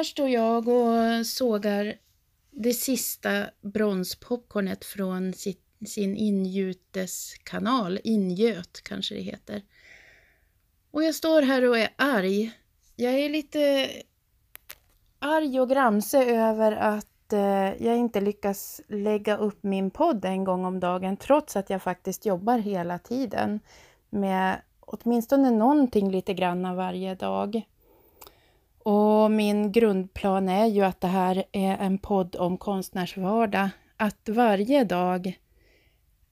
Här står jag och sågar det sista bronspopcornet från sitt, sin ingjuteskanal, ingöt kanske det heter. Och jag står här och är arg. Jag är lite arg och gramse över att eh, jag inte lyckas lägga upp min podd en gång om dagen trots att jag faktiskt jobbar hela tiden med åtminstone någonting lite grann varje dag. Och min grundplan är ju att det här är en podd om konstnärsvardag. Att varje dag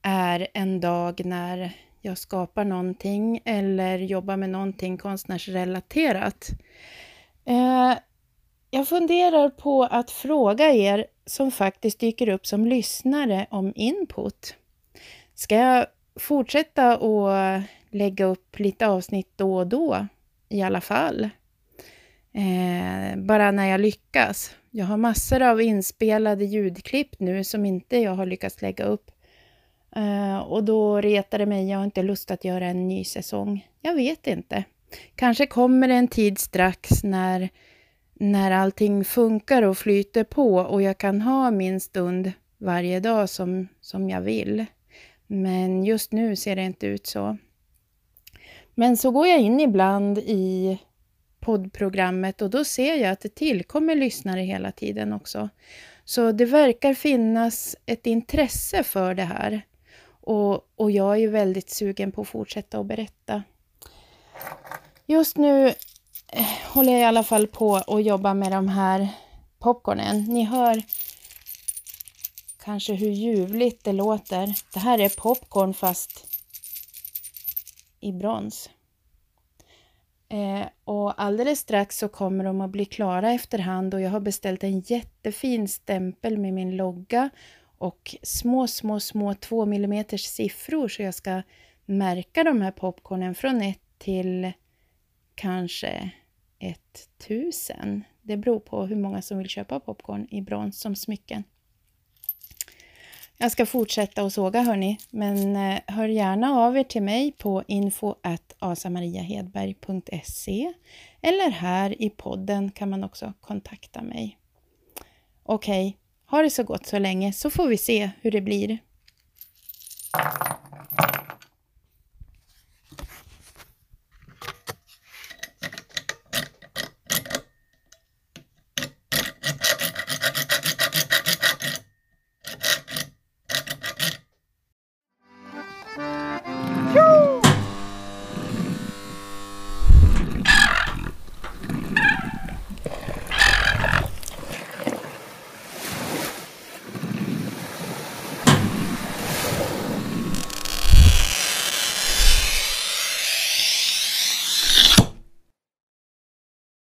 är en dag när jag skapar någonting eller jobbar med någonting konstnärsrelaterat. Eh, jag funderar på att fråga er som faktiskt dyker upp som lyssnare om input. Ska jag fortsätta att lägga upp lite avsnitt då och då i alla fall? Eh, bara när jag lyckas. Jag har massor av inspelade ljudklipp nu som inte jag har lyckats lägga upp. Eh, och då retar det mig, jag har inte lust att göra en ny säsong. Jag vet inte. Kanske kommer det en tid strax när, när allting funkar och flyter på och jag kan ha min stund varje dag som, som jag vill. Men just nu ser det inte ut så. Men så går jag in ibland i poddprogrammet och då ser jag att det tillkommer lyssnare hela tiden också. Så det verkar finnas ett intresse för det här. Och, och jag är ju väldigt sugen på att fortsätta att berätta. Just nu eh, håller jag i alla fall på att jobba med de här popcornen. Ni hör kanske hur ljuvligt det låter. Det här är popcorn fast i brons. Eh, och alldeles strax så kommer de att bli klara efterhand och jag har beställt en jättefin stämpel med min logga och små, små, små 2 mm siffror så jag ska märka de här popcornen från 1 till kanske 1000. Det beror på hur många som vill köpa popcorn i brons som smycken. Jag ska fortsätta att såga hörni, men eh, hör gärna av er till mig på info asamariahedberg.se eller här i podden kan man också kontakta mig. Okej, okay, ha det så gott så länge så får vi se hur det blir.